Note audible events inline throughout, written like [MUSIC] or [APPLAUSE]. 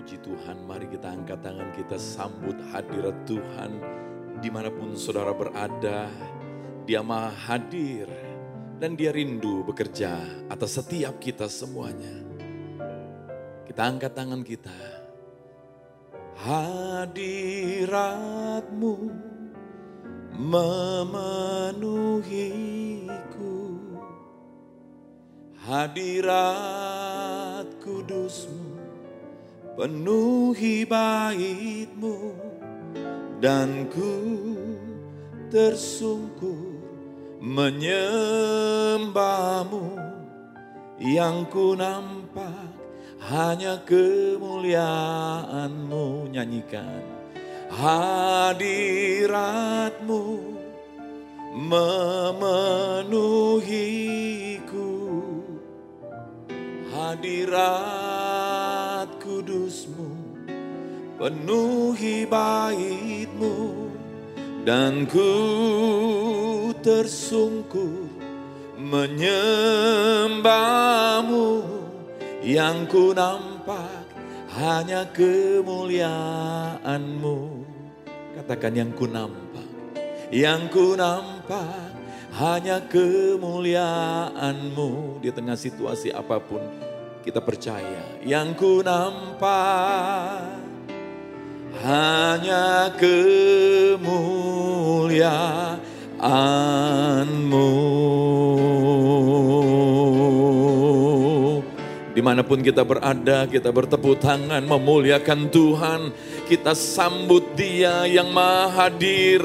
Puji Tuhan, mari kita angkat tangan kita sambut hadirat Tuhan di mana pun saudara berada. Dia maha hadir dan dia rindu bekerja atas setiap kita semuanya. Kita angkat tangan kita. Hadiratmu memenuhiku. Hadirat kudusmu penuhi baitmu dan ku tersungkur menyembahmu. Yang ku nampak hanya kemuliaanmu. Nyanyikan hadiratmu memenuhiku. Hadirat penuhi baitmu dan ku tersungkur menyembahmu yang ku nampak hanya kemuliaanmu. Katakan yang ku nampak. Yang ku nampak hanya kemuliaanmu. Di tengah situasi apa pun kita percaya. Yang ku nampak hanya kemuliaanmu. Di mana pun kita berada, kita bertepuk tangan memuliakan Tuhan. Kita sambut dia yang maha hadir,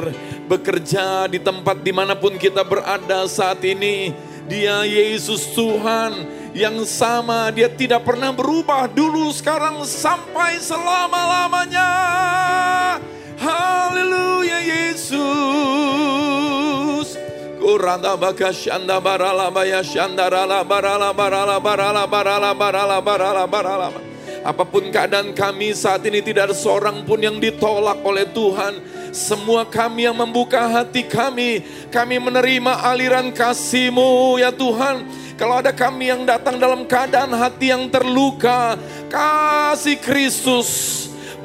bekerja di tempat di mana pun kita berada saat ini. Dia Yesus Tuhan yang sama, dia tidak pernah berubah dulu, sekarang, sampai selama-lamanya. Haleluya Yesus. Kuranda baka shanda barala baya shanda rala barala barala barala barala barala barala barala. Apa pun keadaan kami saat ini tidak ada seorang pun yang ditolak oleh Tuhan. Semua kami yang membuka hati kami, kami menerima aliran kasih-Mu ya Tuhan. Kalau ada kami yang datang dalam keadaan hati yang terluka, kasih Kristus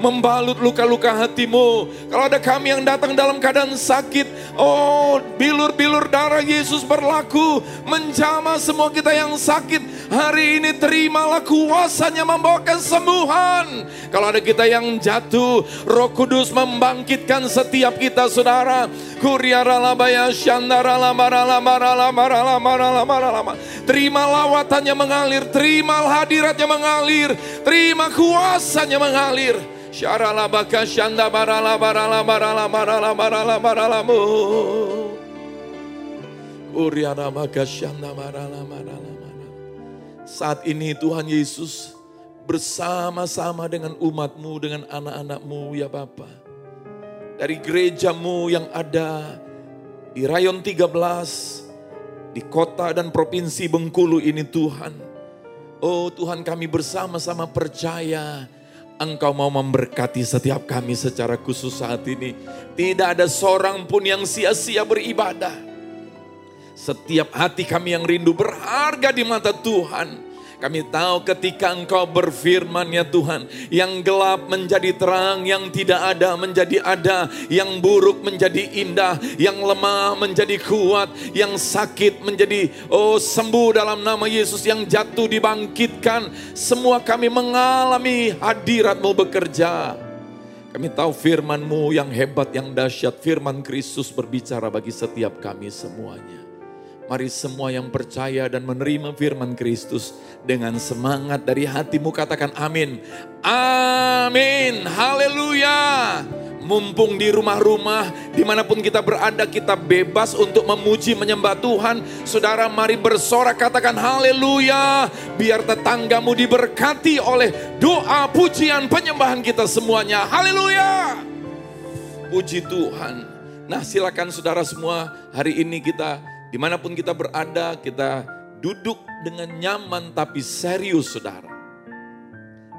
membalut luka-luka hatimu. Kalau ada kami yang datang dalam keadaan sakit, oh bilur-bilur darah Yesus berlaku menjamah semua kita yang sakit. Hari ini terimalah kuasanya membawa kesembuhan. Kalau ada kita yang jatuh, roh kudus membangkitkan setiap kita saudara. Terima lawatannya mengalir, terima hadiratnya mengalir, terima kuasanya mengalir. Syarala baka syanda barala barala barala barala barala barala mu. Uriana baka syanda barala barala barala. Saat ini Tuhan Yesus bersama-sama dengan umatmu, dengan anak-anakmu ya Bapa. Dari gerejamu yang ada di rayon 13, di kota dan provinsi Bengkulu ini Tuhan. Oh Tuhan kami bersama-sama percaya Engkau mau memberkati setiap kami secara khusus saat ini. Tidak ada seorang pun yang sia-sia beribadah. Setiap hati kami yang rindu berharga di mata Tuhan. Kami tahu ketika engkau berfirman ya Tuhan, yang gelap menjadi terang, yang tidak ada menjadi ada, yang buruk menjadi indah, yang lemah menjadi kuat, yang sakit menjadi oh sembuh dalam nama Yesus, yang jatuh dibangkitkan. Semua kami mengalami hadiratmu bekerja. Kami tahu firmanmu yang hebat, yang dahsyat, firman Kristus berbicara bagi setiap kami semuanya. Mari semua yang percaya dan menerima firman Kristus dengan semangat dari hatimu katakan amin. Amin. Haleluya. Mumpung di rumah-rumah, di mana pun kita berada, kita bebas untuk memuji, menyembah Tuhan. Saudara, mari bersorak, katakan haleluya. Biar tetanggamu diberkati oleh doa, pujian, penyembahan kita semuanya. Haleluya. Puji Tuhan. Nah silakan saudara semua, hari ini kita Di mana pun kita berada, kita duduk dengan nyaman tapi serius saudara.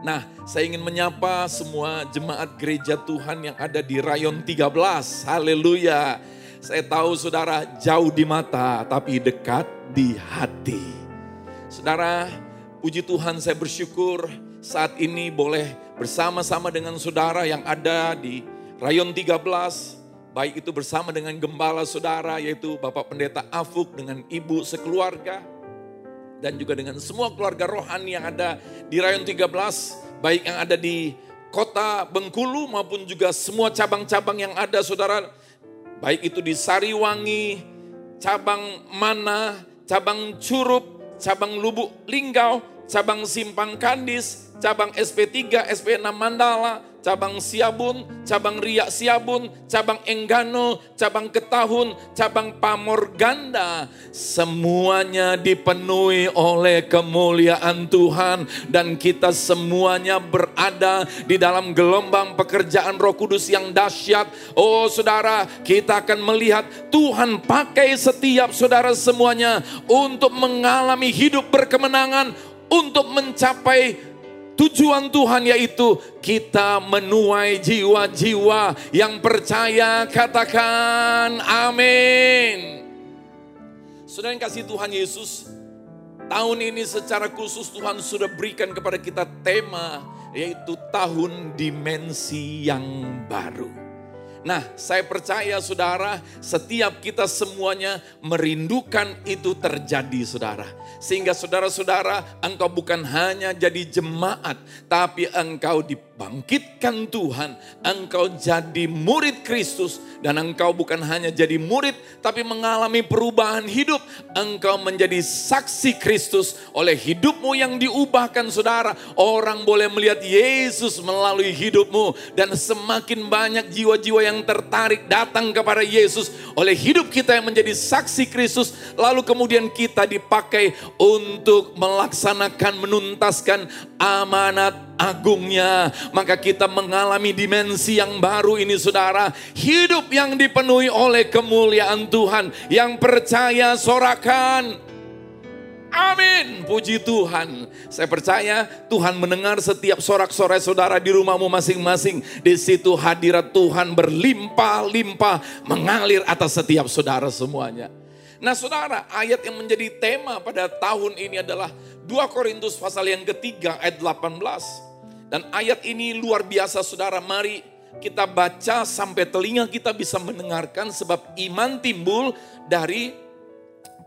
Nah, saya ingin menyapa semua jemaat gereja Tuhan yang ada di rayon 13. Haleluya. Saya tahu saudara jauh di mata tapi dekat di hati. Saudara, puji Tuhan saya bersyukur saat ini boleh bersama-sama dengan saudara yang ada di Rayon 13, baik itu bersama dengan gembala saudara yaitu Bapak Pendeta Afuk dengan ibu sekeluarga dan juga dengan semua keluarga rohani yang ada di Rayon 13, baik yang ada di kota Bengkulu maupun juga semua cabang-cabang yang ada saudara, baik itu di Sariwangi, cabang Mana, cabang Curup, cabang Lubuk Linggau, cabang Simpang Kandis, cabang SP3, SP6 Mandala, cabang Siabun, cabang Riak Siabun, cabang Enggano, cabang Ketahun, cabang Pamor Ganda. Semuanya dipenuhi oleh kemuliaan Tuhan dan kita semuanya berada di dalam gelombang pekerjaan Roh Kudus yang dahsyat. Oh saudara, kita akan melihat Tuhan pakai setiap saudara semuanya untuk mengalami hidup berkemenangan, untuk mencapai Tujuan Tuhan yaitu kita menuai jiwa-jiwa yang percaya katakan amin. Saudara yang kasih Tuhan Yesus, tahun ini secara khusus Tuhan sudah berikan kepada kita tema yaitu tahun dimensi yang baru. Nah, saya percaya saudara, setiap kita semuanya merindukan itu terjadi saudara. Sehingga saudara-saudara, engkau bukan hanya jadi jemaat, tapi engkau dibangkitkan Tuhan. Engkau jadi murid Kristus dan engkau bukan hanya jadi murid, tapi mengalami perubahan hidup. Engkau menjadi saksi Kristus oleh hidupmu yang diubahkan saudara. Orang boleh melihat Yesus melalui hidupmu dan semakin banyak jiwa-jiwa yang tertarik datang kepada Yesus oleh hidup kita yang menjadi saksi Kristus, lalu kemudian kita dipakai untuk melaksanakan, menuntaskan amanat agungnya. Maka kita mengalami dimensi yang baru ini saudara. Hidup yang dipenuhi oleh kemuliaan Tuhan. Yang percaya sorakan. Amin. Puji Tuhan. Saya percaya Tuhan mendengar setiap sorak-sorai saudara di rumahmu masing-masing. Di situ hadirat Tuhan berlimpah-limpah mengalir atas setiap saudara semuanya. Nah saudara, ayat yang menjadi tema pada tahun ini adalah 2 Korintus pasal yang ketiga ayat 18. Dan ayat ini luar biasa saudara, mari kita baca sampai telinga kita bisa mendengarkan sebab iman timbul dari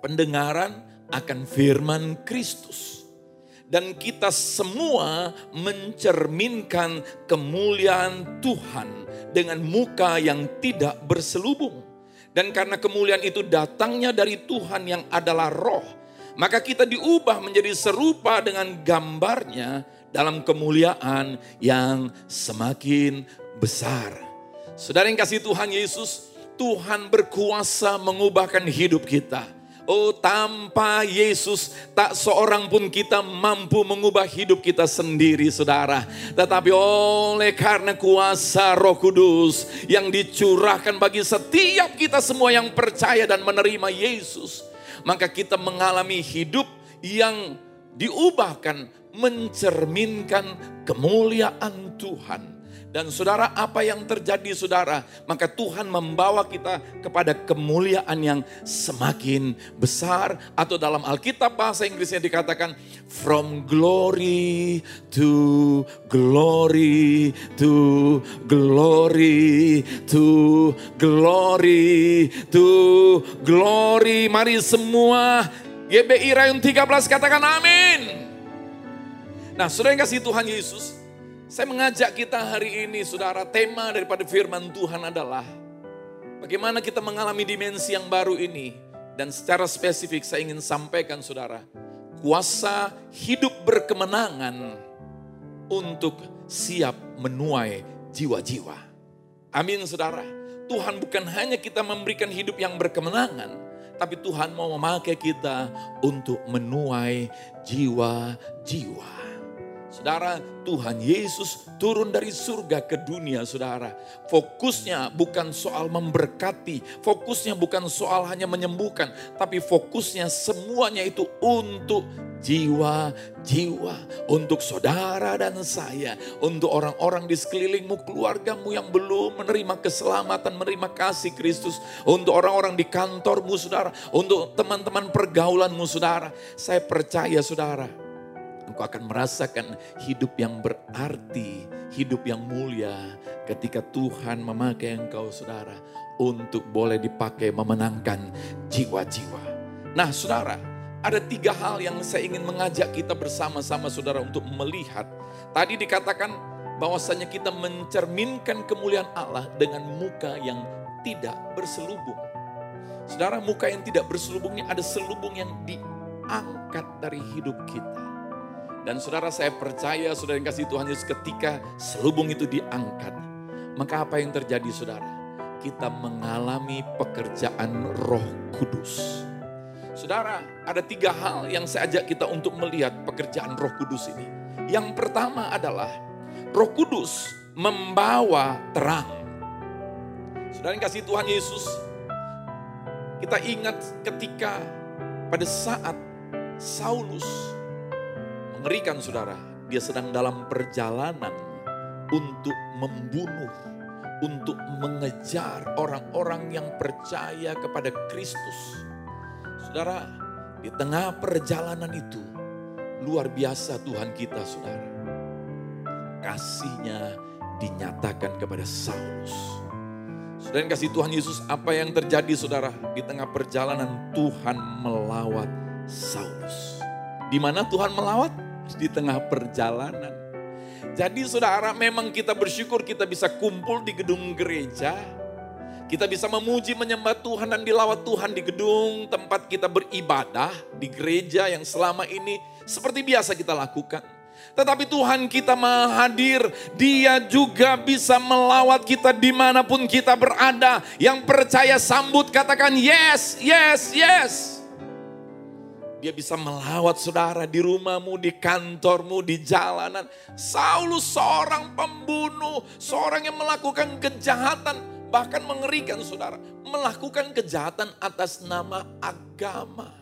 pendengaran akan firman Kristus. Dan kita semua mencerminkan kemuliaan Tuhan dengan muka yang tidak berselubung. Dan karena kemuliaan itu datangnya dari Tuhan yang adalah roh, maka kita diubah menjadi serupa dengan gambarnya dalam kemuliaan yang semakin besar. Saudara yang kasih Tuhan Yesus, Tuhan berkuasa mengubahkan hidup kita Oh tanpa Yesus tak seorang pun kita mampu mengubah hidup kita sendiri saudara. Tetapi oleh karena kuasa roh kudus yang dicurahkan bagi setiap kita semua yang percaya dan menerima Yesus. Maka kita mengalami hidup yang diubahkan mencerminkan kemuliaan Tuhan. Dan saudara apa yang terjadi saudara? Maka Tuhan membawa kita kepada kemuliaan yang semakin besar. Atau dalam Alkitab bahasa Inggrisnya dikatakan from glory to glory to glory to glory to glory. Mari semua GBI Rayun 13 katakan amin. Nah saudara yang kasih Tuhan Yesus. Saya mengajak kita hari ini, saudara, tema daripada firman Tuhan adalah bagaimana kita mengalami dimensi yang baru ini. Dan secara spesifik saya ingin sampaikan, saudara, kuasa hidup berkemenangan untuk siap menuai jiwa-jiwa. Amin, saudara. Tuhan bukan hanya kita memberikan hidup yang berkemenangan, tapi Tuhan mau memakai kita untuk menuai jiwa-jiwa. Saudara, Tuhan Yesus turun dari surga ke dunia, saudara. Fokusnya bukan soal memberkati, fokusnya bukan soal hanya menyembuhkan, tapi fokusnya semuanya itu untuk jiwa-jiwa, untuk saudara dan saya, untuk orang-orang di sekelilingmu, keluargamu yang belum menerima keselamatan, menerima kasih Kristus, untuk orang-orang di kantormu, saudara, untuk teman-teman pergaulanmu, saudara. Saya percaya, saudara Engkau akan merasakan hidup yang berarti, hidup yang mulia ketika Tuhan memakai engkau saudara untuk boleh dipakai memenangkan jiwa-jiwa. Nah saudara, ada tiga hal yang saya ingin mengajak kita bersama-sama saudara untuk melihat. Tadi dikatakan bahwasanya kita mencerminkan kemuliaan Allah dengan muka yang tidak berselubung. Saudara, muka yang tidak berselubungnya ada selubung yang diangkat dari hidup kita. Dan saudara saya percaya saudara yang kasih Tuhan Yesus ketika selubung itu diangkat. Maka apa yang terjadi saudara? Kita mengalami pekerjaan roh kudus. Saudara, ada tiga hal yang saya ajak kita untuk melihat pekerjaan roh kudus ini. Yang pertama adalah roh kudus membawa terang. Saudara yang kasih Tuhan Yesus, kita ingat ketika pada saat Saulus mengerikan saudara, dia sedang dalam perjalanan untuk membunuh, untuk mengejar orang-orang yang percaya kepada Kristus. Saudara, di tengah perjalanan itu, luar biasa Tuhan kita saudara. Kasihnya dinyatakan kepada Saulus. Saudara kasih Tuhan Yesus, apa yang terjadi saudara? Di tengah perjalanan Tuhan melawat Saulus. Di mana Tuhan melawat? Di tengah perjalanan. Jadi saudara memang kita bersyukur kita bisa kumpul di gedung gereja. Kita bisa memuji menyembah Tuhan dan dilawat Tuhan di gedung tempat kita beribadah. Di gereja yang selama ini seperti biasa kita lakukan. Tetapi Tuhan kita mahadir, dia juga bisa melawat kita di mana pun kita berada. Yang percaya sambut katakan yes, yes, yes. Dia bisa melawat saudara di rumahmu, di kantormu, di jalanan. Saulus seorang pembunuh, seorang yang melakukan kejahatan, bahkan mengerikan saudara. Melakukan kejahatan atas nama agama.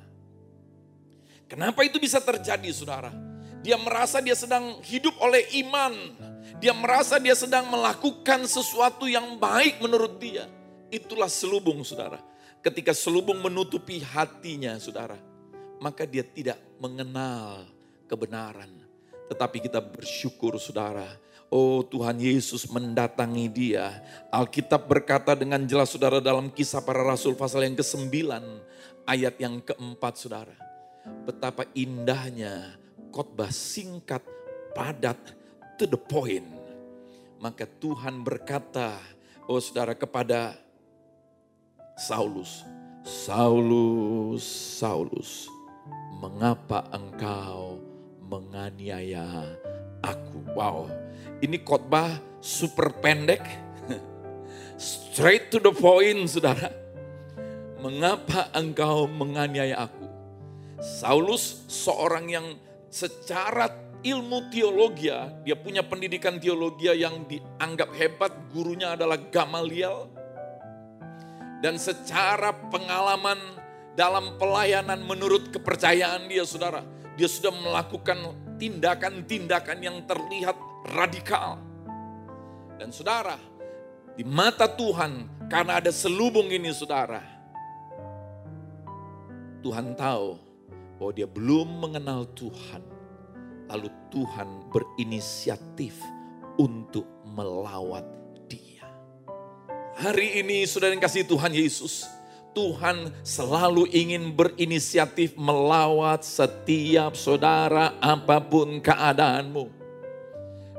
Kenapa itu bisa terjadi saudara? Dia merasa dia sedang hidup oleh iman. Dia merasa dia sedang melakukan sesuatu yang baik menurut dia. Itulah selubung saudara. Ketika selubung menutupi hatinya saudara maka dia tidak mengenal kebenaran. Tetapi kita bersyukur saudara, oh Tuhan Yesus mendatangi dia. Alkitab berkata dengan jelas saudara dalam kisah para rasul pasal yang ke-9 ayat yang keempat saudara. Betapa indahnya khotbah singkat, padat, to the point. Maka Tuhan berkata, oh saudara kepada Saulus, Saulus, Saulus, mengapa engkau menganiaya aku? Wow, ini khotbah super pendek, [LAUGHS] straight to the point saudara. Mengapa engkau menganiaya aku? Saulus seorang yang secara ilmu teologi, dia punya pendidikan teologi yang dianggap hebat, gurunya adalah Gamaliel. Dan secara pengalaman dalam pelayanan menurut kepercayaan dia saudara. Dia sudah melakukan tindakan-tindakan yang terlihat radikal. Dan saudara, di mata Tuhan karena ada selubung ini saudara. Tuhan tahu bahwa dia belum mengenal Tuhan. Lalu Tuhan berinisiatif untuk melawat dia. Hari ini saudara yang kasih Tuhan Yesus, Tuhan selalu ingin berinisiatif melawat setiap saudara apa pun keadaanmu.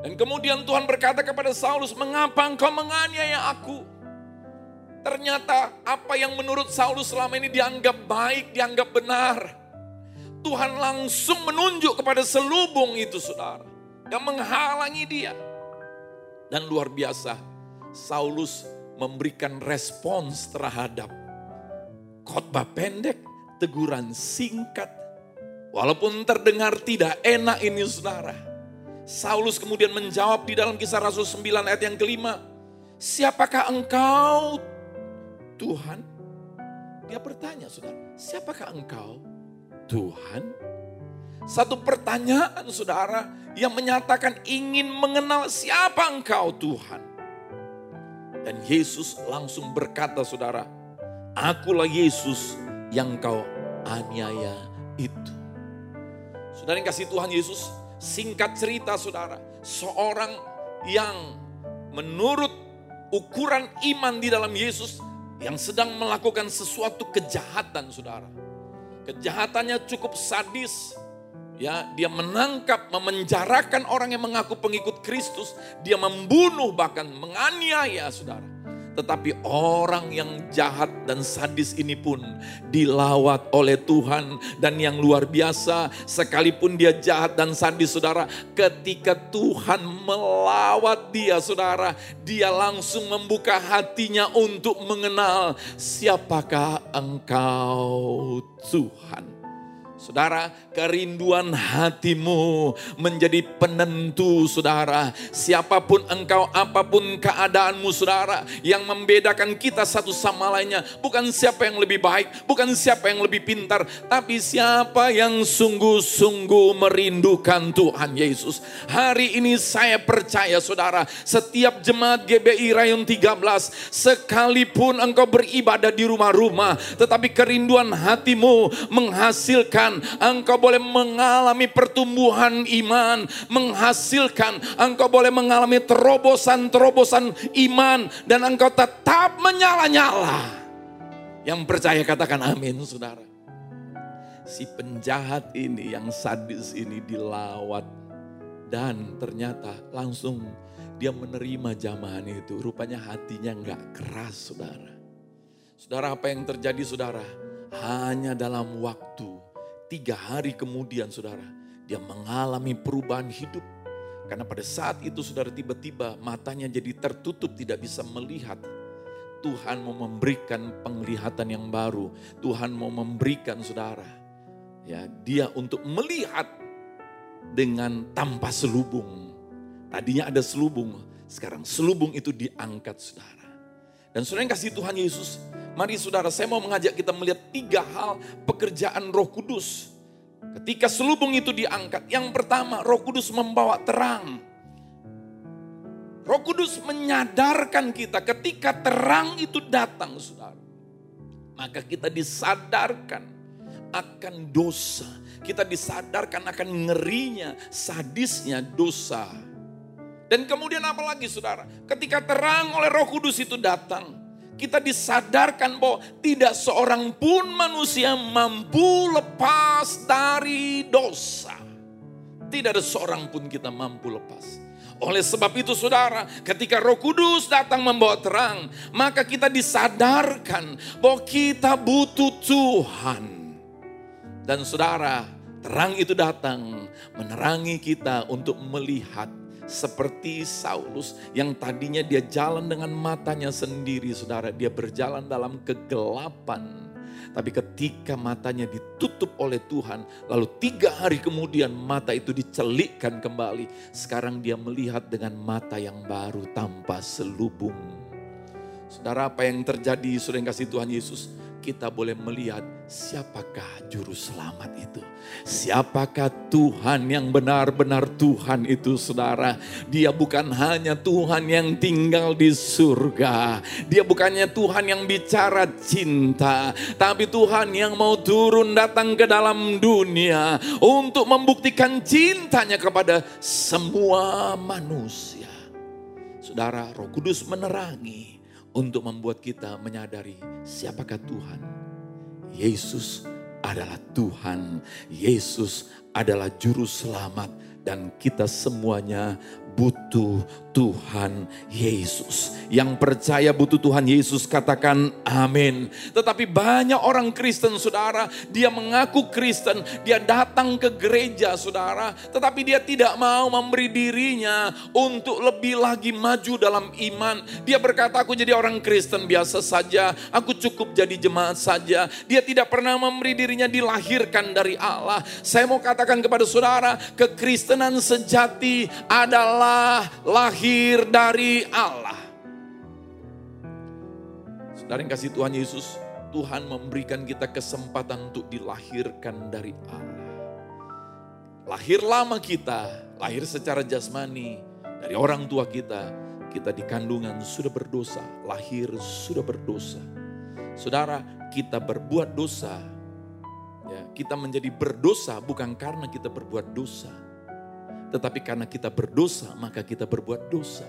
Dan kemudian Tuhan berkata kepada Saulus, mengapa engkau menganiaya aku? Ternyata apa yang menurut Saulus selama ini dianggap baik, dianggap benar. Tuhan langsung menunjuk kepada selubung itu saudara. Yang menghalangi dia. Dan luar biasa, Saulus memberikan respons terhadap khotbah pendek, teguran singkat. Walaupun terdengar tidak enak ini saudara. Saulus kemudian menjawab di dalam kisah Rasul 9 ayat yang kelima. Siapakah engkau Tuhan? Dia bertanya saudara, siapakah engkau Tuhan? Satu pertanyaan saudara yang menyatakan ingin mengenal siapa engkau Tuhan. Dan Yesus langsung berkata saudara, Akulah Yesus yang kau aniaya itu. Saudara yang kasih Tuhan Yesus, Singkat cerita saudara, seorang yang menurut ukuran iman di dalam Yesus yang sedang melakukan sesuatu kejahatan saudara. Kejahatannya cukup sadis, ya dia menangkap memenjarakan orang yang mengaku pengikut Kristus dia membunuh bahkan menganiaya saudara tetapi orang yang jahat dan sadis ini pun dilawat oleh Tuhan. Dan yang luar biasa, sekalipun dia jahat dan sadis saudara, ketika Tuhan melawat dia saudara, dia langsung membuka hatinya untuk mengenal siapakah engkau Tuhan. Saudara, kerinduan hatimu menjadi penentu saudara. Siapa pun engkau, apa pun keadaanmu saudara. Yang membedakan kita satu sama lainnya. Bukan siapa yang lebih baik, bukan siapa yang lebih pintar. Tapi siapa yang sungguh-sungguh merindukan Tuhan Yesus. Hari ini saya percaya saudara. Setiap jemaat GBI Rayon 13. Sekalipun engkau beribadah di rumah-rumah. Tetapi kerinduan hatimu menghasilkan engkau boleh mengalami pertumbuhan iman, menghasilkan, engkau boleh mengalami terobosan-terobosan iman, dan engkau tetap menyala-nyala. Yang percaya katakan amin saudara. Si penjahat ini yang sadis ini dilawat. Dan ternyata langsung dia menerima jamahan itu. Rupanya hatinya nggak keras saudara. Saudara apa yang terjadi saudara? Hanya dalam waktu Tiga hari kemudian saudara, dia mengalami perubahan hidup. Karena pada saat itu saudara tiba-tiba matanya jadi tertutup tidak bisa melihat. Tuhan mau memberikan penglihatan yang baru. Tuhan mau memberikan saudara. Ya, dia untuk melihat dengan tanpa selubung. Tadinya ada selubung, sekarang selubung itu diangkat saudara. Dan saudara yang kasih Tuhan Yesus, Mari saudara, saya mau mengajak kita melihat tiga hal pekerjaan roh kudus. Ketika selubung itu diangkat, yang pertama roh kudus membawa terang. Roh kudus menyadarkan kita ketika terang itu datang saudara. Maka kita disadarkan akan dosa. Kita disadarkan akan ngerinya, sadisnya dosa. Dan kemudian apa lagi saudara? Ketika terang oleh roh kudus itu datang kita disadarkan bahwa tidak seorang pun manusia mampu lepas dari dosa. Tidak ada seorang pun kita mampu lepas. Oleh sebab itu saudara, ketika roh kudus datang membawa terang, maka kita disadarkan bahwa kita butuh Tuhan. Dan saudara, terang itu datang menerangi kita untuk melihat seperti Saulus yang tadinya dia jalan dengan matanya sendiri, saudara. Dia berjalan dalam kegelapan. Tapi ketika matanya ditutup oleh Tuhan, lalu tiga hari kemudian mata itu dicelikkan kembali. Sekarang dia melihat dengan mata yang baru tanpa selubung. Saudara apa yang terjadi, yang kasih Tuhan Yesus? Kita boleh melihat siapakah juru selamat itu. Siapakah Tuhan yang benar-benar Tuhan itu saudara. Dia bukan hanya Tuhan yang tinggal di surga. Dia bukannya Tuhan yang bicara cinta. Tapi Tuhan yang mau turun datang ke dalam dunia. Untuk membuktikan cintanya kepada semua manusia. Saudara, roh kudus menerangi untuk membuat kita menyadari siapakah Tuhan. Yesus adalah Tuhan, Yesus adalah juru selamat dan kita semuanya butuh Tuhan Yesus. Yang percaya butuh Tuhan Yesus katakan amin. Tetapi banyak orang Kristen saudara, dia mengaku Kristen, dia datang ke gereja saudara, tetapi dia tidak mau memberi dirinya untuk lebih lagi maju dalam iman. Dia berkata aku jadi orang Kristen biasa saja, aku cukup jadi jemaat saja. Dia tidak pernah memberi dirinya dilahirkan dari Allah. Saya mau katakan kepada saudara, kekristenan sejati adalah lahir dari Allah. Saudara yang kasih Tuhan Yesus, Tuhan memberikan kita kesempatan untuk dilahirkan dari Allah. Lahir lama kita, lahir secara jasmani dari orang tua kita, kita di kandungan sudah berdosa, lahir sudah berdosa. Saudara, kita berbuat dosa, ya, kita menjadi berdosa bukan karena kita berbuat dosa, Tetapi karena kita berdosa, maka kita berbuat dosa.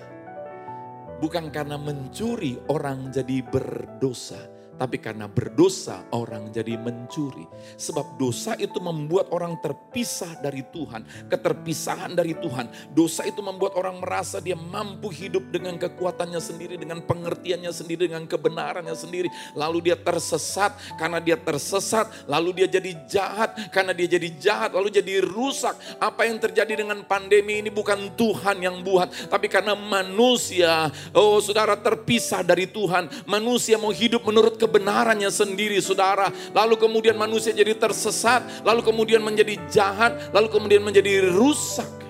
Bukan karena mencuri orang jadi berdosa, tapi karena berdosa orang jadi mencuri. Sebab dosa itu membuat orang terpisah dari Tuhan. Keterpisahan dari Tuhan. Dosa itu membuat orang merasa dia mampu hidup dengan kekuatannya sendiri. Dengan pengertiannya sendiri. Dengan kebenarannya sendiri. Lalu dia tersesat. Karena dia tersesat. Lalu dia jadi jahat. Karena dia jadi jahat. Lalu jadi rusak. Apa yang terjadi dengan pandemi ini bukan Tuhan yang buat. Tapi karena manusia. Oh saudara terpisah dari Tuhan. Manusia mau hidup menurut kebenarannya sendiri saudara. Lalu kemudian manusia jadi tersesat, lalu kemudian menjadi jahat, lalu kemudian menjadi rusak.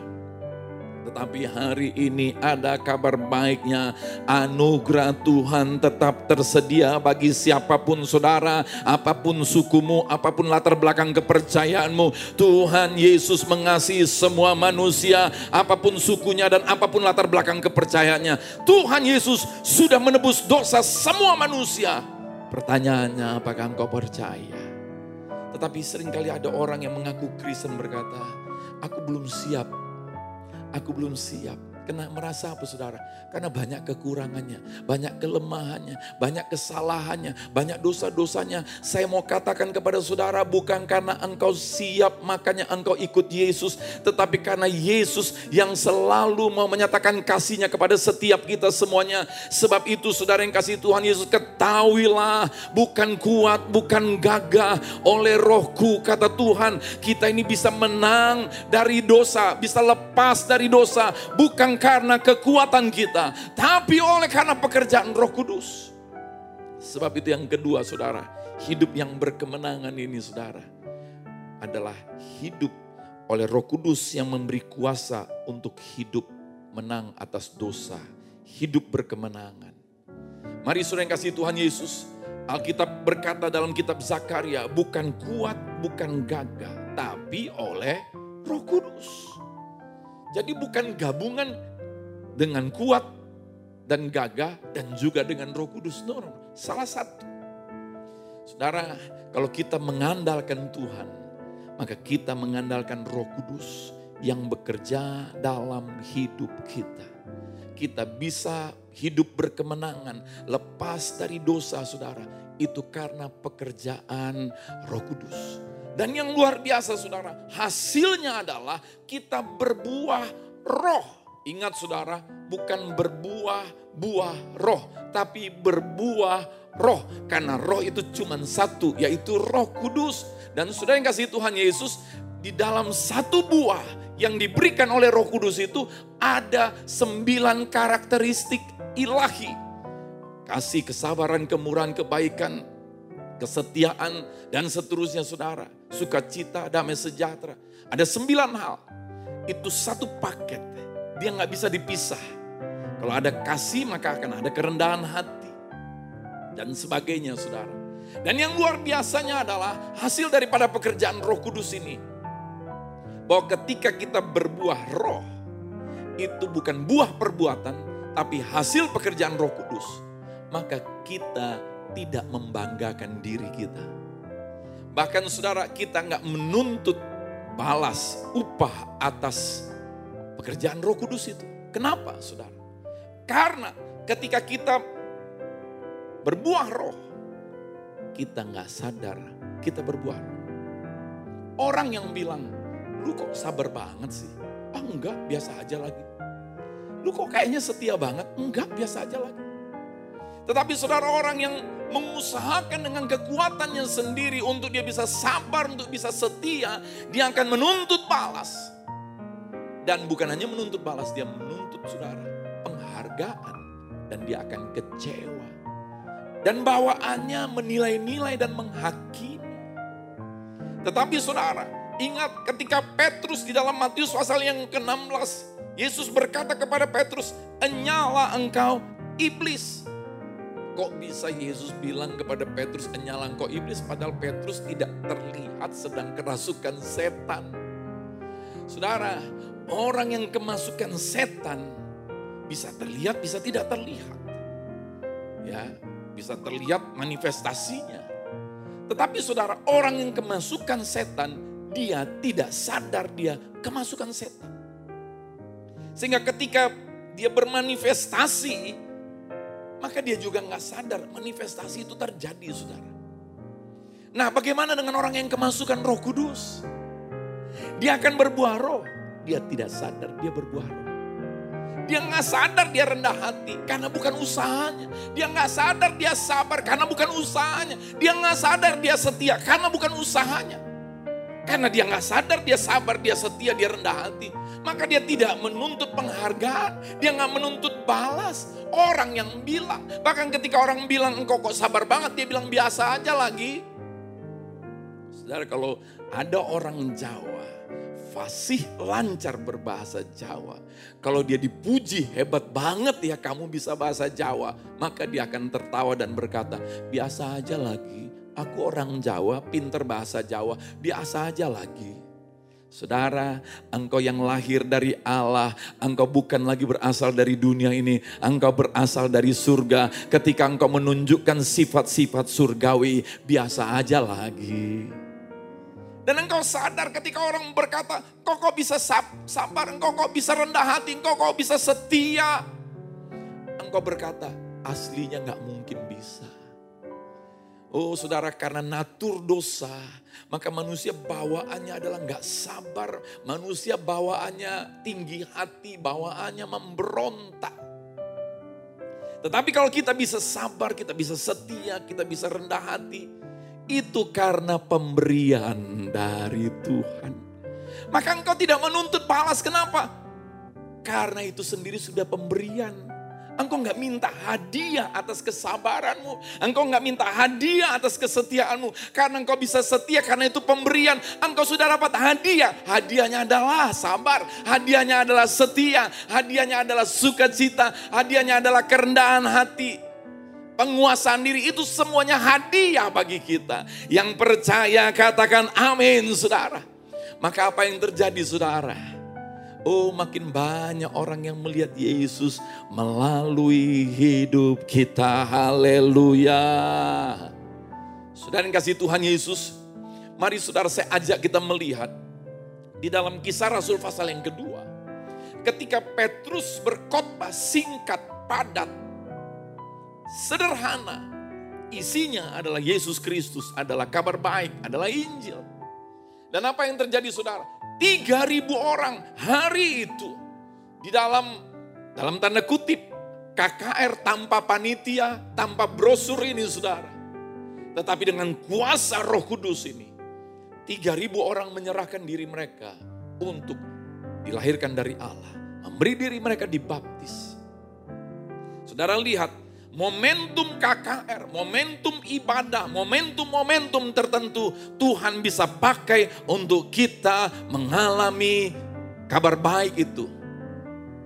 Tetapi hari ini ada kabar baiknya. Anugerah Tuhan tetap tersedia bagi siapa pun saudara. Apa pun sukumu, apa pun latar belakang kepercayaanmu. Tuhan Yesus mengasihi semua manusia. Apa pun sukunya dan apa pun latar belakang kepercayaannya. Tuhan Yesus sudah menebus dosa semua manusia. Pertanyaannya apakah engkau percaya? Tetapi sering kali ada orang yang mengaku Kristen berkata, aku belum siap, aku belum siap. Kena merasa apa saudara? Karena banyak kekurangannya, banyak kelemahannya, banyak kesalahannya, banyak dosa-dosanya. Saya mau katakan kepada saudara bukan karena engkau siap makanya engkau ikut Yesus. Tetapi karena Yesus yang selalu mau menyatakan kasihnya kepada setiap kita semuanya. Sebab itu saudara yang kasih Tuhan Yesus ketahuilah bukan kuat, bukan gagah oleh rohku kata Tuhan. Kita ini bisa menang dari dosa, bisa lepas dari dosa. Bukan karena kekuatan kita, tapi oleh karena pekerjaan Roh Kudus. Sebab itu yang kedua, saudara, hidup yang berkemenangan ini, saudara, adalah hidup oleh Roh Kudus yang memberi kuasa untuk hidup menang atas dosa, hidup berkemenangan. Mari saudara yang kasih Tuhan Yesus, Alkitab berkata dalam kitab Zakaria, bukan kuat, bukan gagah, tapi oleh Roh Kudus. Jadi bukan gabungan dengan kuat dan gagah dan juga dengan roh kudus. No, no, salah satu. Saudara, kalau kita mengandalkan Tuhan, maka kita mengandalkan roh kudus yang bekerja dalam hidup kita. Kita bisa hidup berkemenangan, lepas dari dosa saudara. Itu karena pekerjaan roh kudus. Dan yang luar biasa saudara, hasilnya adalah kita berbuah roh. Ingat saudara, bukan berbuah buah roh, tapi berbuah roh. Karena roh itu cuma satu, yaitu roh kudus. Dan saudara yang kasih Tuhan Yesus, di dalam satu buah yang diberikan oleh roh kudus itu ada sembilan karakteristik ilahi. Kasih, kesabaran, kemurahan, kebaikan, kesetiaan, dan seterusnya saudara. Sukacita, damai sejahtera. Ada sembilan hal. Itu satu paket. Dia nggak bisa dipisah. Kalau ada kasih maka akan ada kerendahan hati. Dan sebagainya saudara. Dan yang luar biasanya adalah hasil daripada pekerjaan roh kudus ini. Bahwa ketika kita berbuah roh. Itu bukan buah perbuatan. Tapi hasil pekerjaan roh kudus. Maka kita tidak membanggakan diri kita. Bahkan saudara kita nggak menuntut balas upah atas pekerjaan roh kudus itu. Kenapa saudara? Karena ketika kita berbuah roh, kita nggak sadar kita berbuah. Orang yang bilang, lu kok sabar banget sih? Ah enggak, biasa aja lagi. Lu kok kayaknya setia banget? Enggak, biasa aja lagi. Tetapi saudara orang yang mengusahakan dengan kekuatannya sendiri untuk dia bisa sabar, untuk bisa setia, dia akan menuntut balas. Dan bukan hanya menuntut balas, dia menuntut saudara penghargaan. Dan dia akan kecewa. Dan bawaannya menilai-nilai dan menghakimi. Tetapi saudara, ingat ketika Petrus di dalam Matius pasal yang ke-16, Yesus berkata kepada Petrus, "Enyala engkau iblis." Kok bisa Yesus bilang kepada Petrus enyala engkau iblis padahal Petrus tidak terlihat sedang kerasukan setan. Saudara, orang yang kemasukan setan bisa terlihat, bisa tidak terlihat. Ya, bisa terlihat manifestasinya. Tetapi saudara, orang yang kemasukan setan, dia tidak sadar dia kemasukan setan. Sehingga ketika dia bermanifestasi, maka dia juga nggak sadar manifestasi itu terjadi, saudara. Nah, bagaimana dengan orang yang kemasukan Roh Kudus? Dia akan berbuah roh. Dia tidak sadar dia berbuah roh. Dia nggak sadar dia rendah hati karena bukan usahanya. Dia nggak sadar dia sabar karena bukan usahanya. Dia nggak sadar dia setia karena bukan usahanya. Karena dia nggak sadar dia sabar, dia setia, dia rendah hati. Maka dia tidak menuntut penghargaan. Dia nggak menuntut balas. Orang yang bilang. Bahkan ketika orang bilang engkau kok sabar banget. Dia bilang biasa aja lagi. Saudara kalau ada orang Jawa fasih lancar berbahasa Jawa. Kalau dia dipuji hebat banget ya kamu bisa bahasa Jawa. Maka dia akan tertawa dan berkata biasa aja lagi. Aku orang Jawa pinter bahasa Jawa biasa aja lagi. Saudara, engkau yang lahir dari Allah, engkau bukan lagi berasal dari dunia ini, engkau berasal dari surga. Ketika engkau menunjukkan sifat-sifat surgawi, biasa aja lagi. Dan engkau sadar ketika orang berkata, kok kok bisa sabar, engkau kok bisa rendah hati, engkau kok bisa setia. Engkau berkata, aslinya gak mungkin. Oh saudara karena natur dosa, maka manusia bawaannya adalah gak sabar. Manusia bawaannya tinggi hati, bawaannya memberontak. Tetapi kalau kita bisa sabar, kita bisa setia, kita bisa rendah hati, itu karena pemberian dari Tuhan. Maka engkau tidak menuntut balas, kenapa? Karena itu sendiri sudah pemberian. Engkau nggak minta hadiah atas kesabaranmu. Engkau nggak minta hadiah atas kesetiaanmu. Karena engkau bisa setia karena itu pemberian. Engkau sudah dapat hadiah. Hadiahnya adalah sabar. Hadiahnya adalah setia. Hadiahnya adalah sukacita. Hadiahnya adalah kerendahan hati penguasaan diri itu semuanya hadiah bagi kita. Yang percaya katakan amin saudara. Maka apa yang terjadi saudara? Oh makin banyak orang yang melihat Yesus melalui hidup kita. Haleluya. Saudara yang kasih Tuhan Yesus. Mari saudara saya ajak kita melihat. Di dalam kisah Rasul pasal yang kedua. Ketika Petrus berkhotbah singkat, padat, sederhana. Isinya adalah Yesus Kristus, adalah kabar baik, adalah Injil. Dan apa yang terjadi saudara? 3000 orang hari itu di dalam dalam tanda kutip KKR tanpa panitia, tanpa brosur ini saudara. Tetapi dengan kuasa roh kudus ini, 3000 orang menyerahkan diri mereka untuk dilahirkan dari Allah. Memberi diri mereka dibaptis. Saudara lihat momentum KKR, momentum ibadah, momentum-momentum tertentu Tuhan bisa pakai untuk kita mengalami kabar baik itu.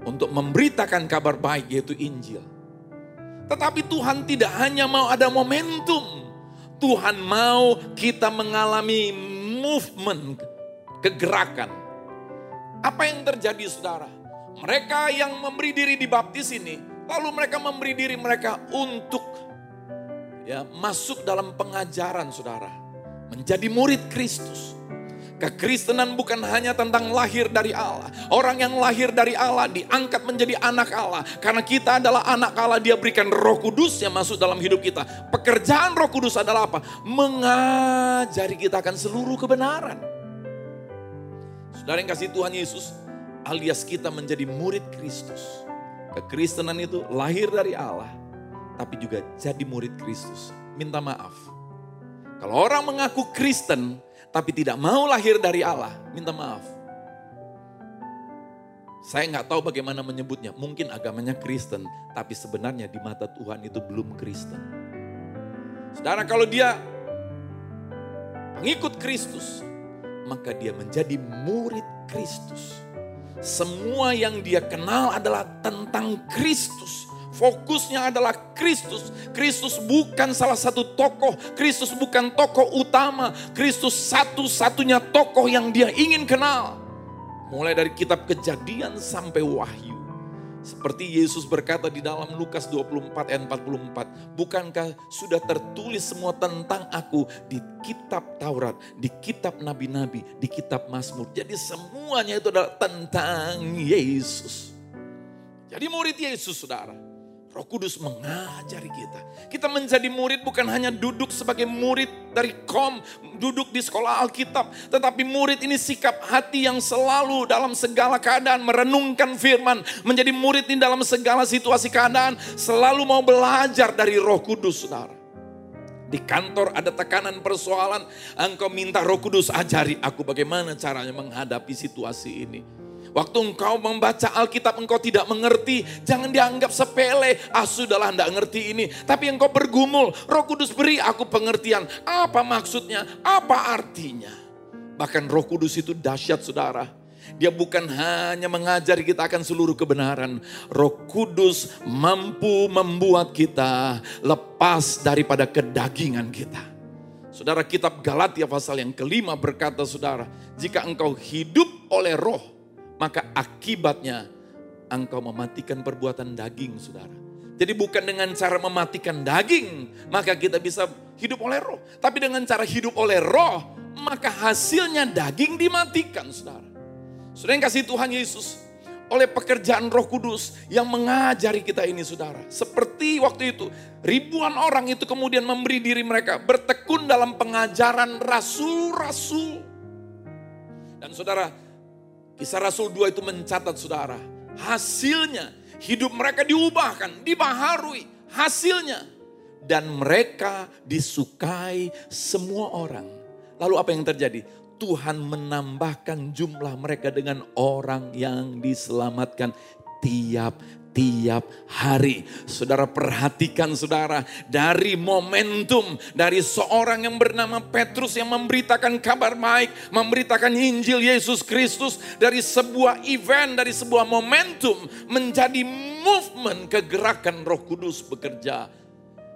Untuk memberitakan kabar baik yaitu Injil. Tetapi Tuhan tidak hanya mau ada momentum. Tuhan mau kita mengalami movement, kegerakan. Apa yang terjadi saudara? Mereka yang memberi diri dibaptis ini Lalu mereka memberi diri mereka untuk ya masuk dalam pengajaran saudara. Menjadi murid Kristus. Kekristenan bukan hanya tentang lahir dari Allah. Orang yang lahir dari Allah diangkat menjadi anak Allah. Karena kita adalah anak Allah, dia berikan roh kudus yang masuk dalam hidup kita. Pekerjaan roh kudus adalah apa? Mengajari kita akan seluruh kebenaran. Saudara yang kasih Tuhan Yesus, alias kita menjadi murid Kristus. Kekristenan itu lahir dari Allah, tapi juga jadi murid Kristus. Minta maaf. Kalau orang mengaku Kristen, tapi tidak mau lahir dari Allah, minta maaf. Saya nggak tahu bagaimana menyebutnya. Mungkin agamanya Kristen, tapi sebenarnya di mata Tuhan itu belum Kristen. Saudara, kalau dia pengikut Kristus, maka dia menjadi murid Kristus. Semua yang dia kenal adalah tentang Kristus. Fokusnya adalah Kristus. Kristus bukan salah satu tokoh. Kristus bukan tokoh utama. Kristus satu-satunya tokoh yang dia ingin kenal. Mulai dari kitab kejadian sampai wahyu. Seperti Yesus berkata di dalam Lukas 24 ayat 44. Bukankah sudah tertulis semua tentang aku di kitab Taurat, di kitab Nabi-Nabi, di kitab Mazmur. Jadi semuanya itu adalah tentang Yesus. Jadi murid Yesus saudara. Roh Kudus mengajari kita. Kita menjadi murid bukan hanya duduk sebagai murid dari kom, duduk di sekolah Alkitab. Tetapi murid ini sikap hati yang selalu dalam segala keadaan merenungkan firman. Menjadi murid ini dalam segala situasi keadaan. Selalu mau belajar dari roh kudus saudara. Di kantor ada tekanan persoalan, engkau minta roh kudus ajari aku bagaimana caranya menghadapi situasi ini. Waktu engkau membaca Alkitab engkau tidak mengerti, jangan dianggap sepele. Ah sudahlah enggak ngerti ini. Tapi engkau bergumul, roh kudus beri aku pengertian. Apa maksudnya, apa artinya. Bahkan roh kudus itu dahsyat saudara. Dia bukan hanya mengajari kita akan seluruh kebenaran. Roh Kudus mampu membuat kita lepas daripada kedagingan kita. Saudara kitab Galatia pasal yang kelima berkata saudara, jika engkau hidup oleh roh, maka akibatnya engkau mematikan perbuatan daging, saudara. Jadi bukan dengan cara mematikan daging, maka kita bisa hidup oleh roh. Tapi dengan cara hidup oleh roh, maka hasilnya daging dimatikan, saudara. Saudara yang kasih Tuhan Yesus, oleh pekerjaan roh kudus yang mengajari kita ini saudara. Seperti waktu itu, ribuan orang itu kemudian memberi diri mereka bertekun dalam pengajaran rasul-rasul. Dan saudara, Kisah Rasul 2 itu mencatat saudara, hasilnya hidup mereka diubahkan, dibaharui, hasilnya. Dan mereka disukai semua orang. Lalu apa yang terjadi? Tuhan menambahkan jumlah mereka dengan orang yang diselamatkan tiap tiap hari. Saudara perhatikan saudara, dari momentum dari seorang yang bernama Petrus yang memberitakan kabar baik, memberitakan Injil Yesus Kristus dari sebuah event, dari sebuah momentum menjadi movement kegerakan Roh Kudus bekerja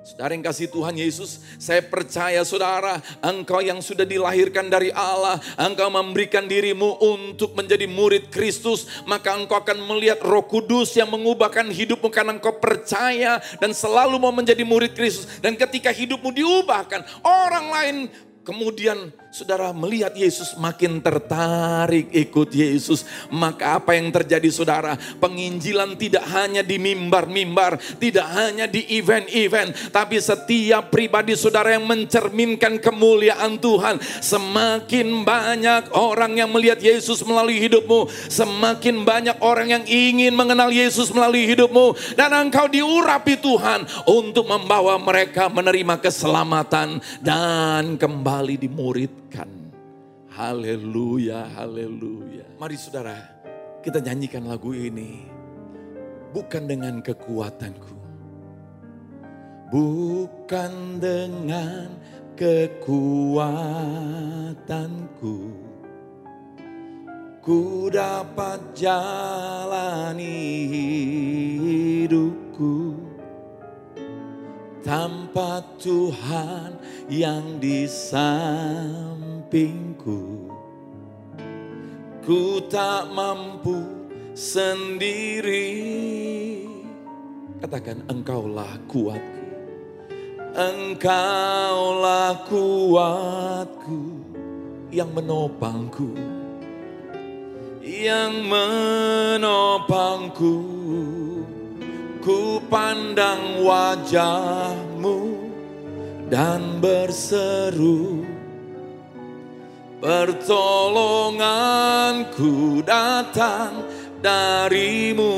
Saudara yang kasih Tuhan Yesus, saya percaya saudara, engkau yang sudah dilahirkan dari Allah, engkau memberikan dirimu untuk menjadi murid Kristus, maka engkau akan melihat roh kudus yang mengubahkan hidupmu karena engkau percaya dan selalu mau menjadi murid Kristus. Dan ketika hidupmu diubahkan, orang lain Kemudian saudara melihat Yesus makin tertarik ikut Yesus. Maka apa yang terjadi saudara? Penginjilan tidak hanya di mimbar-mimbar, tidak hanya di event-event. Tapi setiap pribadi saudara yang mencerminkan kemuliaan Tuhan. Semakin banyak orang yang melihat Yesus melalui hidupmu. Semakin banyak orang yang ingin mengenal Yesus melalui hidupmu. Dan engkau diurapi Tuhan untuk membawa mereka menerima keselamatan dan kembali kembali dimuridkan. Haleluya, haleluya. Mari saudara, kita nyanyikan lagu ini. Bukan dengan kekuatanku. Bukan dengan kekuatanku. Ku dapat jalani hidupku tanpa Tuhan yang di sampingku. Ku tak mampu sendiri. Katakan engkaulah kuatku. Engkaulah kuatku yang menopangku. Yang menopangku Ku pandang wajahmu dan berseru Pertolonganku datang darimu.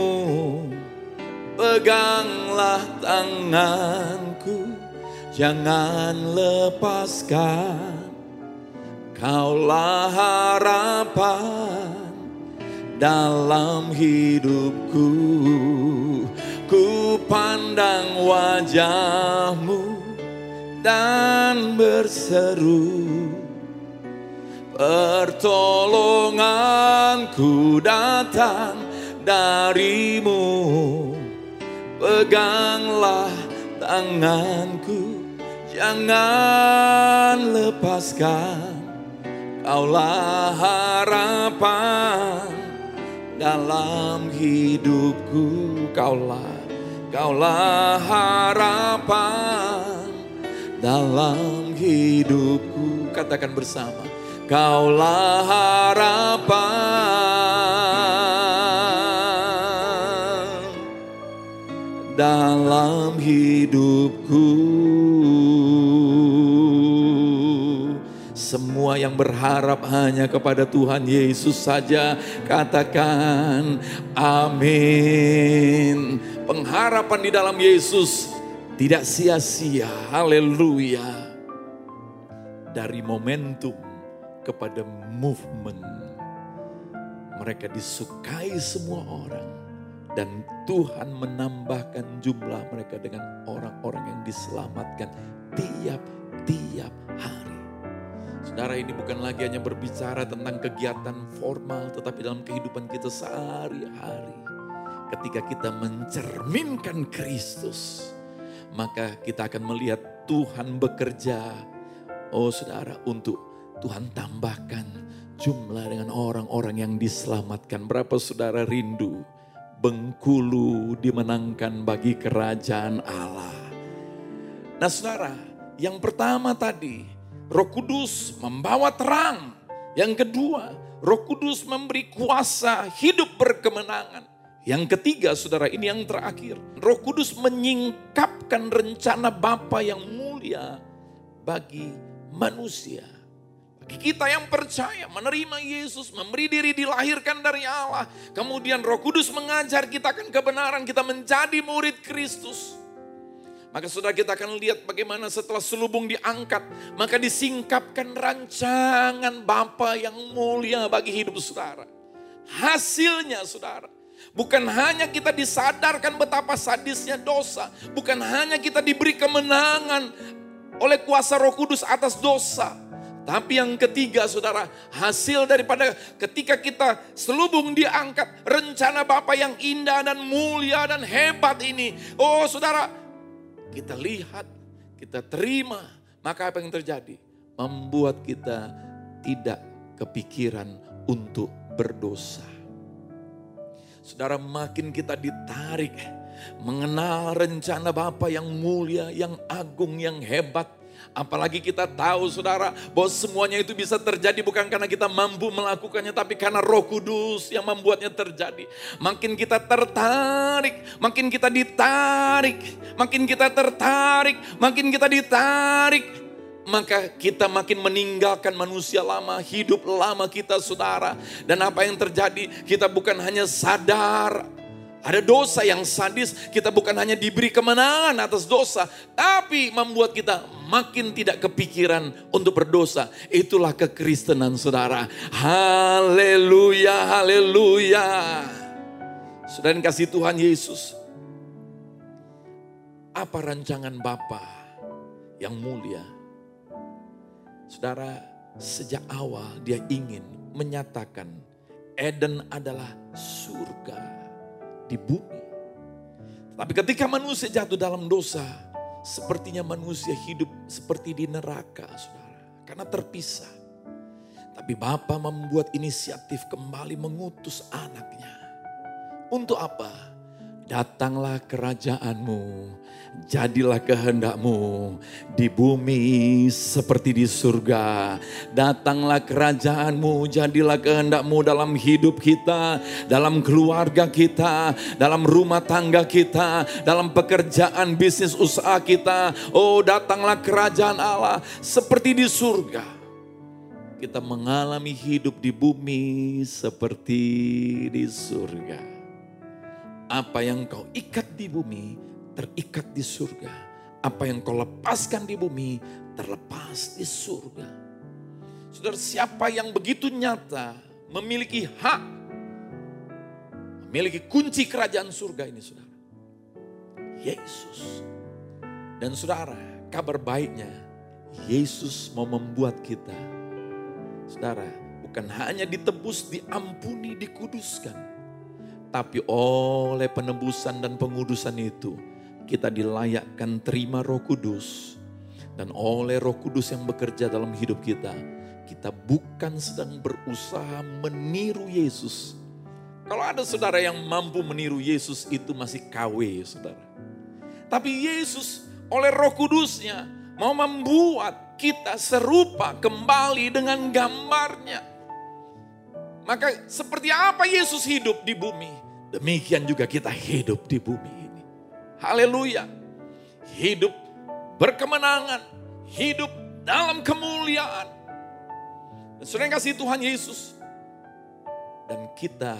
Peganglah tanganku Jangan lepaskan. Kaulah harapan dalam hidupku. Ku pandang wajahmu dan berseru Pertolonganku datang darimu. Peganglah tanganku Jangan lepaskan. Kaulah harapan dalam hidupku. Kaulah Kaulah harapan dalam hidupku. Katakan bersama. Kaulah harapan dalam hidupku. Semua yang berharap hanya kepada Tuhan Yesus saja katakan amin. Pengharapan di dalam Yesus tidak sia-sia. Haleluya. Dari momentum kepada movement. Mereka disukai semua orang dan Tuhan menambahkan jumlah mereka dengan orang-orang yang diselamatkan tiap-tiap hari. Saudara ini bukan lagi hanya berbicara tentang kegiatan formal, tetapi dalam kehidupan kita sehari-hari. Ketika kita mencerminkan Kristus, maka kita akan melihat Tuhan bekerja. Oh saudara, untuk Tuhan tambahkan jumlah dengan orang-orang yang diselamatkan. Berapa saudara rindu Bengkulu dimenangkan bagi kerajaan Allah. Nah saudara, yang pertama tadi Roh Kudus membawa terang. Yang kedua, Roh Kudus memberi kuasa hidup berkemenangan. Yang ketiga, saudara, ini yang terakhir. Roh Kudus menyingkapkan rencana Bapa yang mulia bagi manusia. Bagi kita yang percaya, menerima Yesus, memberi diri dilahirkan dari Allah. Kemudian roh kudus mengajar kita akan kebenaran, kita menjadi murid Kristus. Maka saudara kita akan lihat bagaimana setelah selubung diangkat, maka disingkapkan rancangan Bapa yang mulia bagi hidup saudara. Hasilnya saudara, bukan hanya kita disadarkan betapa sadisnya dosa, bukan hanya kita diberi kemenangan oleh kuasa Roh Kudus atas dosa, tapi yang ketiga saudara, hasil daripada ketika kita selubung diangkat, rencana Bapa yang indah dan mulia dan hebat ini. Oh saudara, kita lihat, kita terima, maka apa yang terjadi? Membuat kita tidak kepikiran untuk berdosa. Saudara makin kita ditarik mengenal rencana Bapa yang mulia, yang agung, yang hebat, Apalagi kita tahu saudara bahwa semuanya itu bisa terjadi bukan karena kita mampu melakukannya tapi karena roh kudus yang membuatnya terjadi. Makin kita tertarik, makin kita ditarik, makin kita tertarik, makin kita ditarik. Maka kita makin meninggalkan manusia lama, hidup lama kita saudara. Dan apa yang terjadi, kita bukan hanya sadar ada dosa yang sadis, kita bukan hanya diberi kemenangan atas dosa, tapi membuat kita makin tidak kepikiran untuk berdosa. Itulah kekristenan saudara. Haleluya, haleluya. Saudara kasih Tuhan Yesus. Apa rancangan Bapa yang mulia? Saudara, sejak awal dia ingin menyatakan Eden adalah surga di bumi. Tapi ketika manusia jatuh dalam dosa, sepertinya manusia hidup seperti di neraka, saudara. Karena terpisah. Tapi Bapa membuat inisiatif kembali mengutus anaknya. Untuk apa? Datanglah kerajaanmu, jadilah kehendakmu di bumi seperti di surga. Datanglah kerajaanmu, jadilah kehendakmu dalam hidup kita, dalam keluarga kita, dalam rumah tangga kita, dalam pekerjaan bisnis usaha kita. Oh datanglah kerajaan Allah seperti di surga. Kita mengalami hidup di bumi seperti di surga. Apa yang kau ikat di bumi, terikat di surga. Apa yang kau lepaskan di bumi, terlepas di surga. Saudara, siapa yang begitu nyata memiliki hak, memiliki kunci kerajaan surga ini, saudara. Yesus. Dan saudara, kabar baiknya, Yesus mau membuat kita, saudara, bukan hanya ditebus, diampuni, dikuduskan tapi oleh penebusan dan pengudusan itu, kita dilayakkan terima roh kudus. Dan oleh roh kudus yang bekerja dalam hidup kita, kita bukan sedang berusaha meniru Yesus. Kalau ada saudara yang mampu meniru Yesus itu masih KW saudara. Tapi Yesus oleh roh kudusnya mau membuat kita serupa kembali dengan gambarnya. Maka seperti apa Yesus hidup di bumi? Demikian juga kita hidup di bumi ini. Haleluya. Hidup berkemenangan, hidup dalam kemuliaan. Dan sudah kasih Tuhan Yesus. Dan kita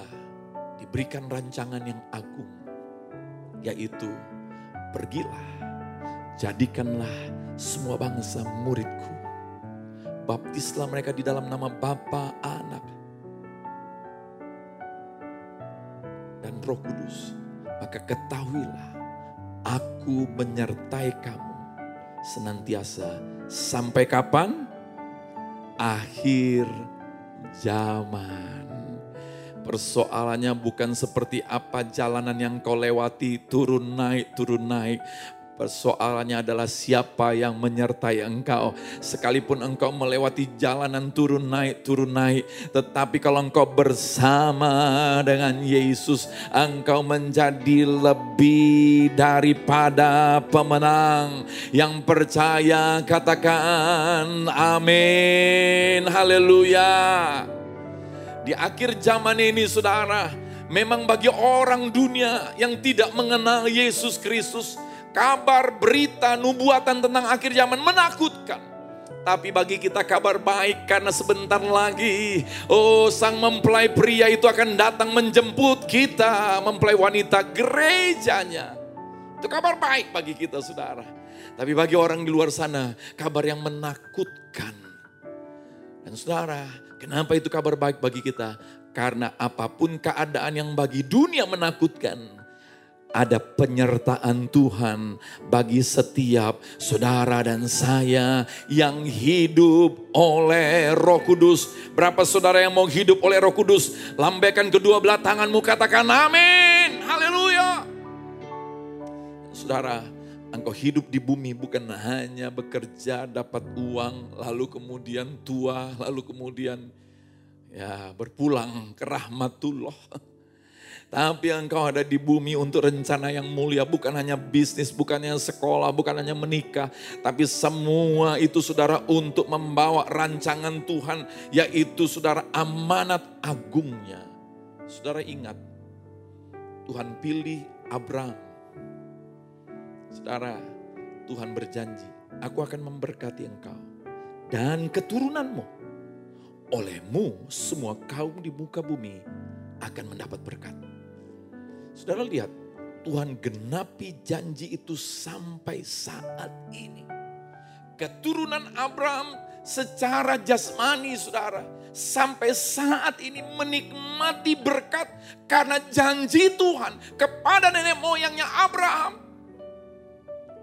diberikan rancangan yang agung. Yaitu pergilah, jadikanlah semua bangsa muridku. Baptislah mereka di dalam nama Bapa, Anak, dan Roh Kudus. Maka ketahuilah, aku menyertai kamu senantiasa sampai kapan? Akhir zaman. Persoalannya bukan seperti apa jalanan yang kau lewati, turun naik, turun naik. Persoalannya adalah siapa yang menyertai engkau. Sekalipun engkau melewati jalanan turun naik, turun naik. Tetapi kalau engkau bersama dengan Yesus, engkau menjadi lebih daripada pemenang. Yang percaya katakan amin. Haleluya. Di akhir zaman ini saudara, memang bagi orang dunia yang tidak mengenal Yesus Kristus, kabar, berita, nubuatan tentang akhir zaman menakutkan. Tapi bagi kita kabar baik karena sebentar lagi, oh sang mempelai pria itu akan datang menjemput kita, mempelai wanita gerejanya. Itu kabar baik bagi kita saudara. Tapi bagi orang di luar sana, kabar yang menakutkan. Dan saudara, kenapa itu kabar baik bagi kita? Karena apa pun keadaan yang bagi dunia menakutkan, ada penyertaan Tuhan bagi setiap saudara dan saya yang hidup oleh Roh Kudus. Berapa saudara yang mau hidup oleh Roh Kudus? Lambaikan kedua belah tanganmu, katakan amin. Haleluya. Saudara, engkau hidup di bumi bukan hanya bekerja, dapat uang, lalu kemudian tua, lalu kemudian ya berpulang ke rahmatullah tapi engkau ada di bumi untuk rencana yang mulia. Bukan hanya bisnis, bukan hanya sekolah, bukan hanya menikah. Tapi semua itu saudara untuk membawa rancangan Tuhan. Yaitu saudara amanat agungnya. Saudara ingat, Tuhan pilih Abraham. Saudara, Tuhan berjanji, aku akan memberkati engkau. Dan keturunanmu. Olehmu semua kaum di muka bumi akan mendapat berkat. Saudara lihat, Tuhan genapi janji itu sampai saat ini. Keturunan Abraham secara jasmani saudara. Sampai saat ini menikmati berkat karena janji Tuhan kepada nenek moyangnya Abraham.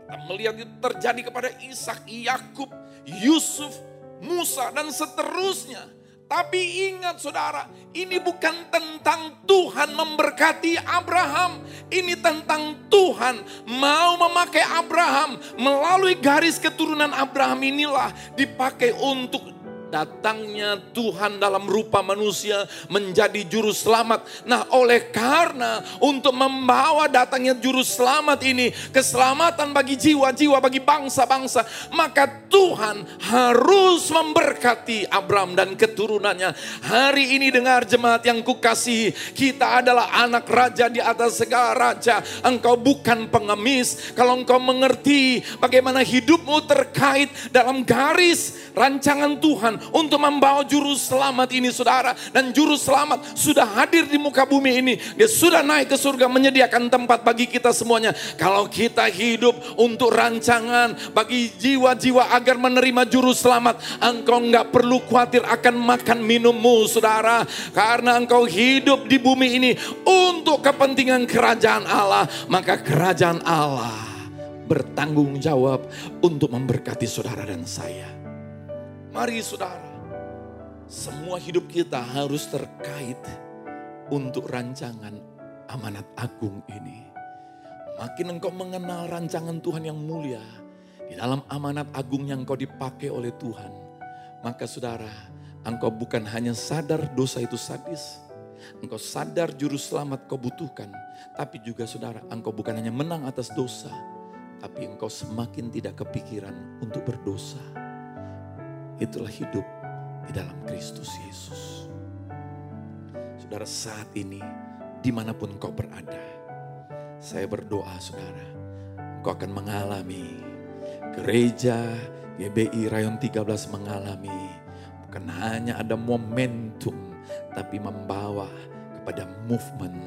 Kita melihat itu terjadi kepada Ishak, Yakub, Yusuf, Musa dan seterusnya tapi ingat saudara, ini bukan tentang Tuhan memberkati Abraham. Ini tentang Tuhan mau memakai Abraham. Melalui garis keturunan Abraham inilah dipakai untuk datangnya Tuhan dalam rupa manusia menjadi juru selamat. Nah, oleh karena untuk membawa datangnya juru selamat ini keselamatan bagi jiwa-jiwa, bagi bangsa-bangsa, maka Tuhan harus memberkati Abraham dan keturunannya. Hari ini dengar jemaat yang kukasihi, kita adalah anak raja di atas segala raja. Engkau bukan pengemis. Kalau engkau mengerti bagaimana hidupmu terkait dalam garis rancangan Tuhan, untuk membawa juru selamat ini saudara. Dan juru selamat sudah hadir di muka bumi ini. Dia sudah naik ke surga menyediakan tempat bagi kita semuanya. Kalau kita hidup untuk rancangan bagi jiwa-jiwa agar menerima juru selamat. Engkau nggak perlu khawatir akan makan minummu saudara. Karena engkau hidup di bumi ini untuk kepentingan kerajaan Allah. Maka kerajaan Allah bertanggung jawab untuk memberkati saudara dan saya. Mari saudara, semua hidup kita harus terkait untuk rancangan amanat agung ini. Makin engkau mengenal rancangan Tuhan yang mulia, di dalam amanat agung yang engkau dipakai oleh Tuhan, maka saudara, engkau bukan hanya sadar dosa itu sadis, engkau sadar juru selamat kau butuhkan, tapi juga saudara, engkau bukan hanya menang atas dosa, tapi engkau semakin tidak kepikiran untuk berdosa Itulah hidup di dalam Kristus Yesus. Saudara saat ini di mana pun kau berada. Saya berdoa saudara. kau akan mengalami gereja GBI Rayon 13 mengalami bukan hanya ada momentum tapi membawa kepada movement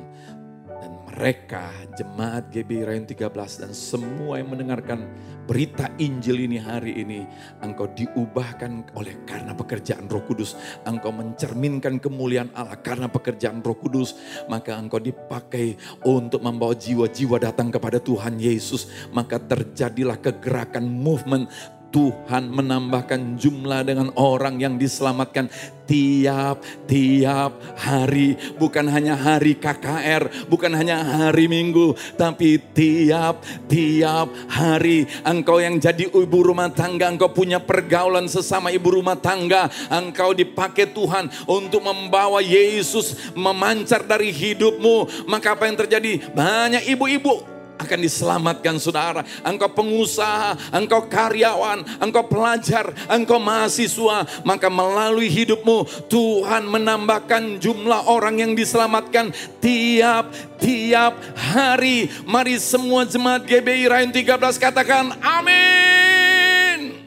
dan mereka jemaat GBI Rayon 13 dan semua yang mendengarkan berita Injil ini hari ini, engkau diubahkan oleh karena pekerjaan Roh Kudus. Engkau mencerminkan kemuliaan Allah karena pekerjaan Roh Kudus, maka engkau dipakai untuk membawa jiwa-jiwa datang kepada Tuhan Yesus. Maka terjadilah kegerakan movement Tuhan menambahkan jumlah dengan orang yang diselamatkan tiap-tiap hari. Bukan hanya hari KKR, bukan hanya hari Minggu, tapi tiap-tiap hari. Engkau yang jadi ibu rumah tangga, engkau punya pergaulan sesama ibu rumah tangga. Engkau dipakai Tuhan untuk membawa Yesus memancar dari hidupmu. Maka apa yang terjadi? Banyak ibu-ibu akan diselamatkan saudara. Engkau pengusaha, engkau karyawan, engkau pelajar, engkau mahasiswa. Maka melalui hidupmu Tuhan menambahkan jumlah orang yang diselamatkan tiap-tiap hari. Mari semua jemaat GBI Rayon 13 katakan amin.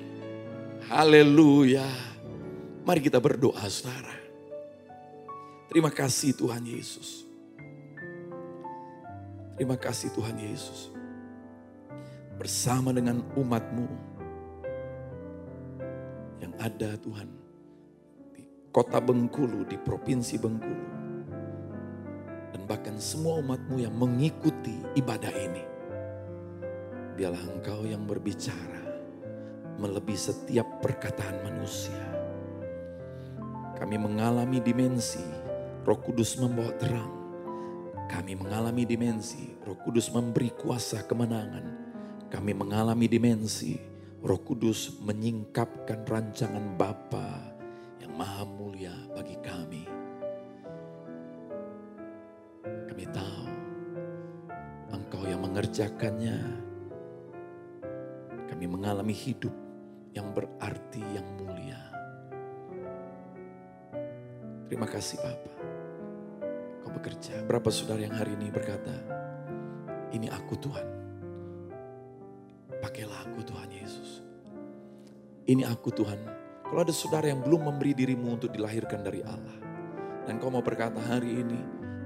Haleluya. Mari kita berdoa saudara. Terima kasih Tuhan Yesus. Terima kasih Tuhan Yesus. Bersama dengan umatmu yang ada Tuhan di kota Bengkulu, di provinsi Bengkulu. Dan bahkan semua umatmu yang mengikuti ibadah ini. Biarlah engkau yang berbicara melebihi setiap perkataan manusia. Kami mengalami dimensi roh kudus membawa terang kami mengalami dimensi Roh Kudus memberi kuasa kemenangan. Kami mengalami dimensi Roh Kudus menyingkapkan rancangan Bapa yang maha mulia bagi kami. Kami tahu Engkau yang mengerjakannya. Kami mengalami hidup yang berarti yang mulia. Terima kasih Bapak bekerja. Berapa saudara yang hari ini berkata, ini aku Tuhan. Pakailah aku Tuhan Yesus. Ini aku Tuhan. Kalau ada saudara yang belum memberi dirimu untuk dilahirkan dari Allah. Dan kau mau berkata hari ini,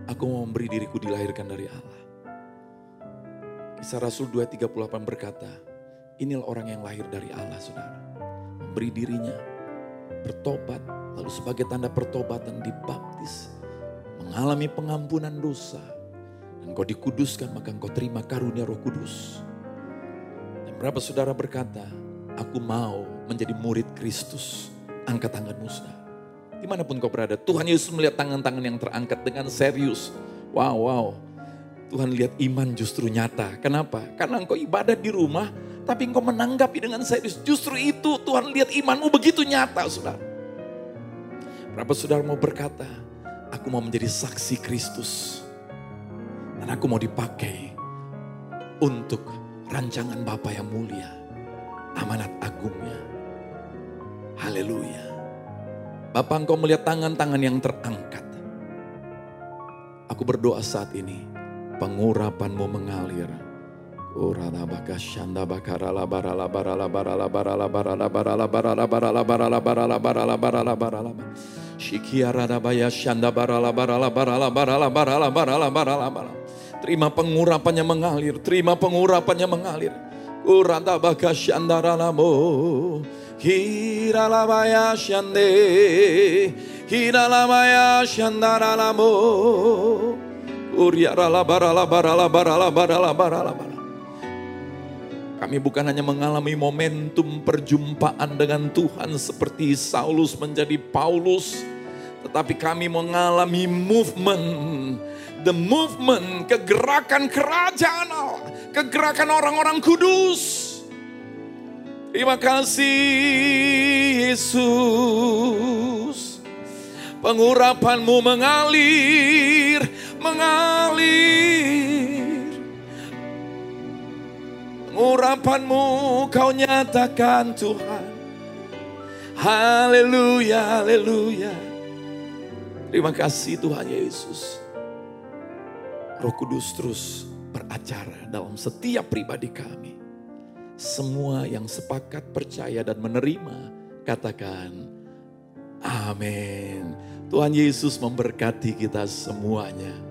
aku mau memberi diriku dilahirkan dari Allah. Kisah Rasul 2.38 berkata, inilah orang yang lahir dari Allah saudara. Memberi dirinya, bertobat, lalu sebagai tanda pertobatan dibaptis mengalami pengampunan dosa, dan kau dikuduskan, maka engkau terima karunia roh kudus. Dan berapa saudara berkata, aku mau menjadi murid Kristus. Angkat tanganmu saudara. Di mana pun kau berada, Tuhan Yesus melihat tangan-tangan yang terangkat dengan serius. Wow, wow. Tuhan lihat iman justru nyata. Kenapa? Karena engkau ibadah di rumah, tapi engkau menanggapi dengan serius. Justru itu Tuhan lihat imanmu begitu nyata, saudara. Berapa saudara mau berkata, Aku mau menjadi saksi Kristus. Dan aku mau dipakai untuk rancangan Bapa yang mulia. Amanat agungnya. Haleluya. Bapak engkau melihat tangan-tangan yang terangkat. Aku berdoa saat ini. Pengurapanmu mengalir. Terima pengurapannya mengalir, terima pengurapannya mengalir. Uranda shandaralamo. Hiralabaya shande. Hiralabaya shandaralamo. Uriarala Kami bukan hanya mengalami momentum perjumpaan dengan Tuhan seperti Saulus menjadi Paulus, tetapi kami mengalami movement, the movement, kegerakan kerajaan Allah, kegerakan orang-orang kudus. Terima kasih Yesus. Pengurapanmu mengalir, mengalir Urapanmu kau nyatakan Tuhan. Haleluya, haleluya. Terima kasih Tuhan Yesus. Roh Kudus terus berada acara dalam setiap pribadi kami. Semua yang sepakat percaya dan menerima, katakan amin. Tuhan Yesus memberkati kita semuanya.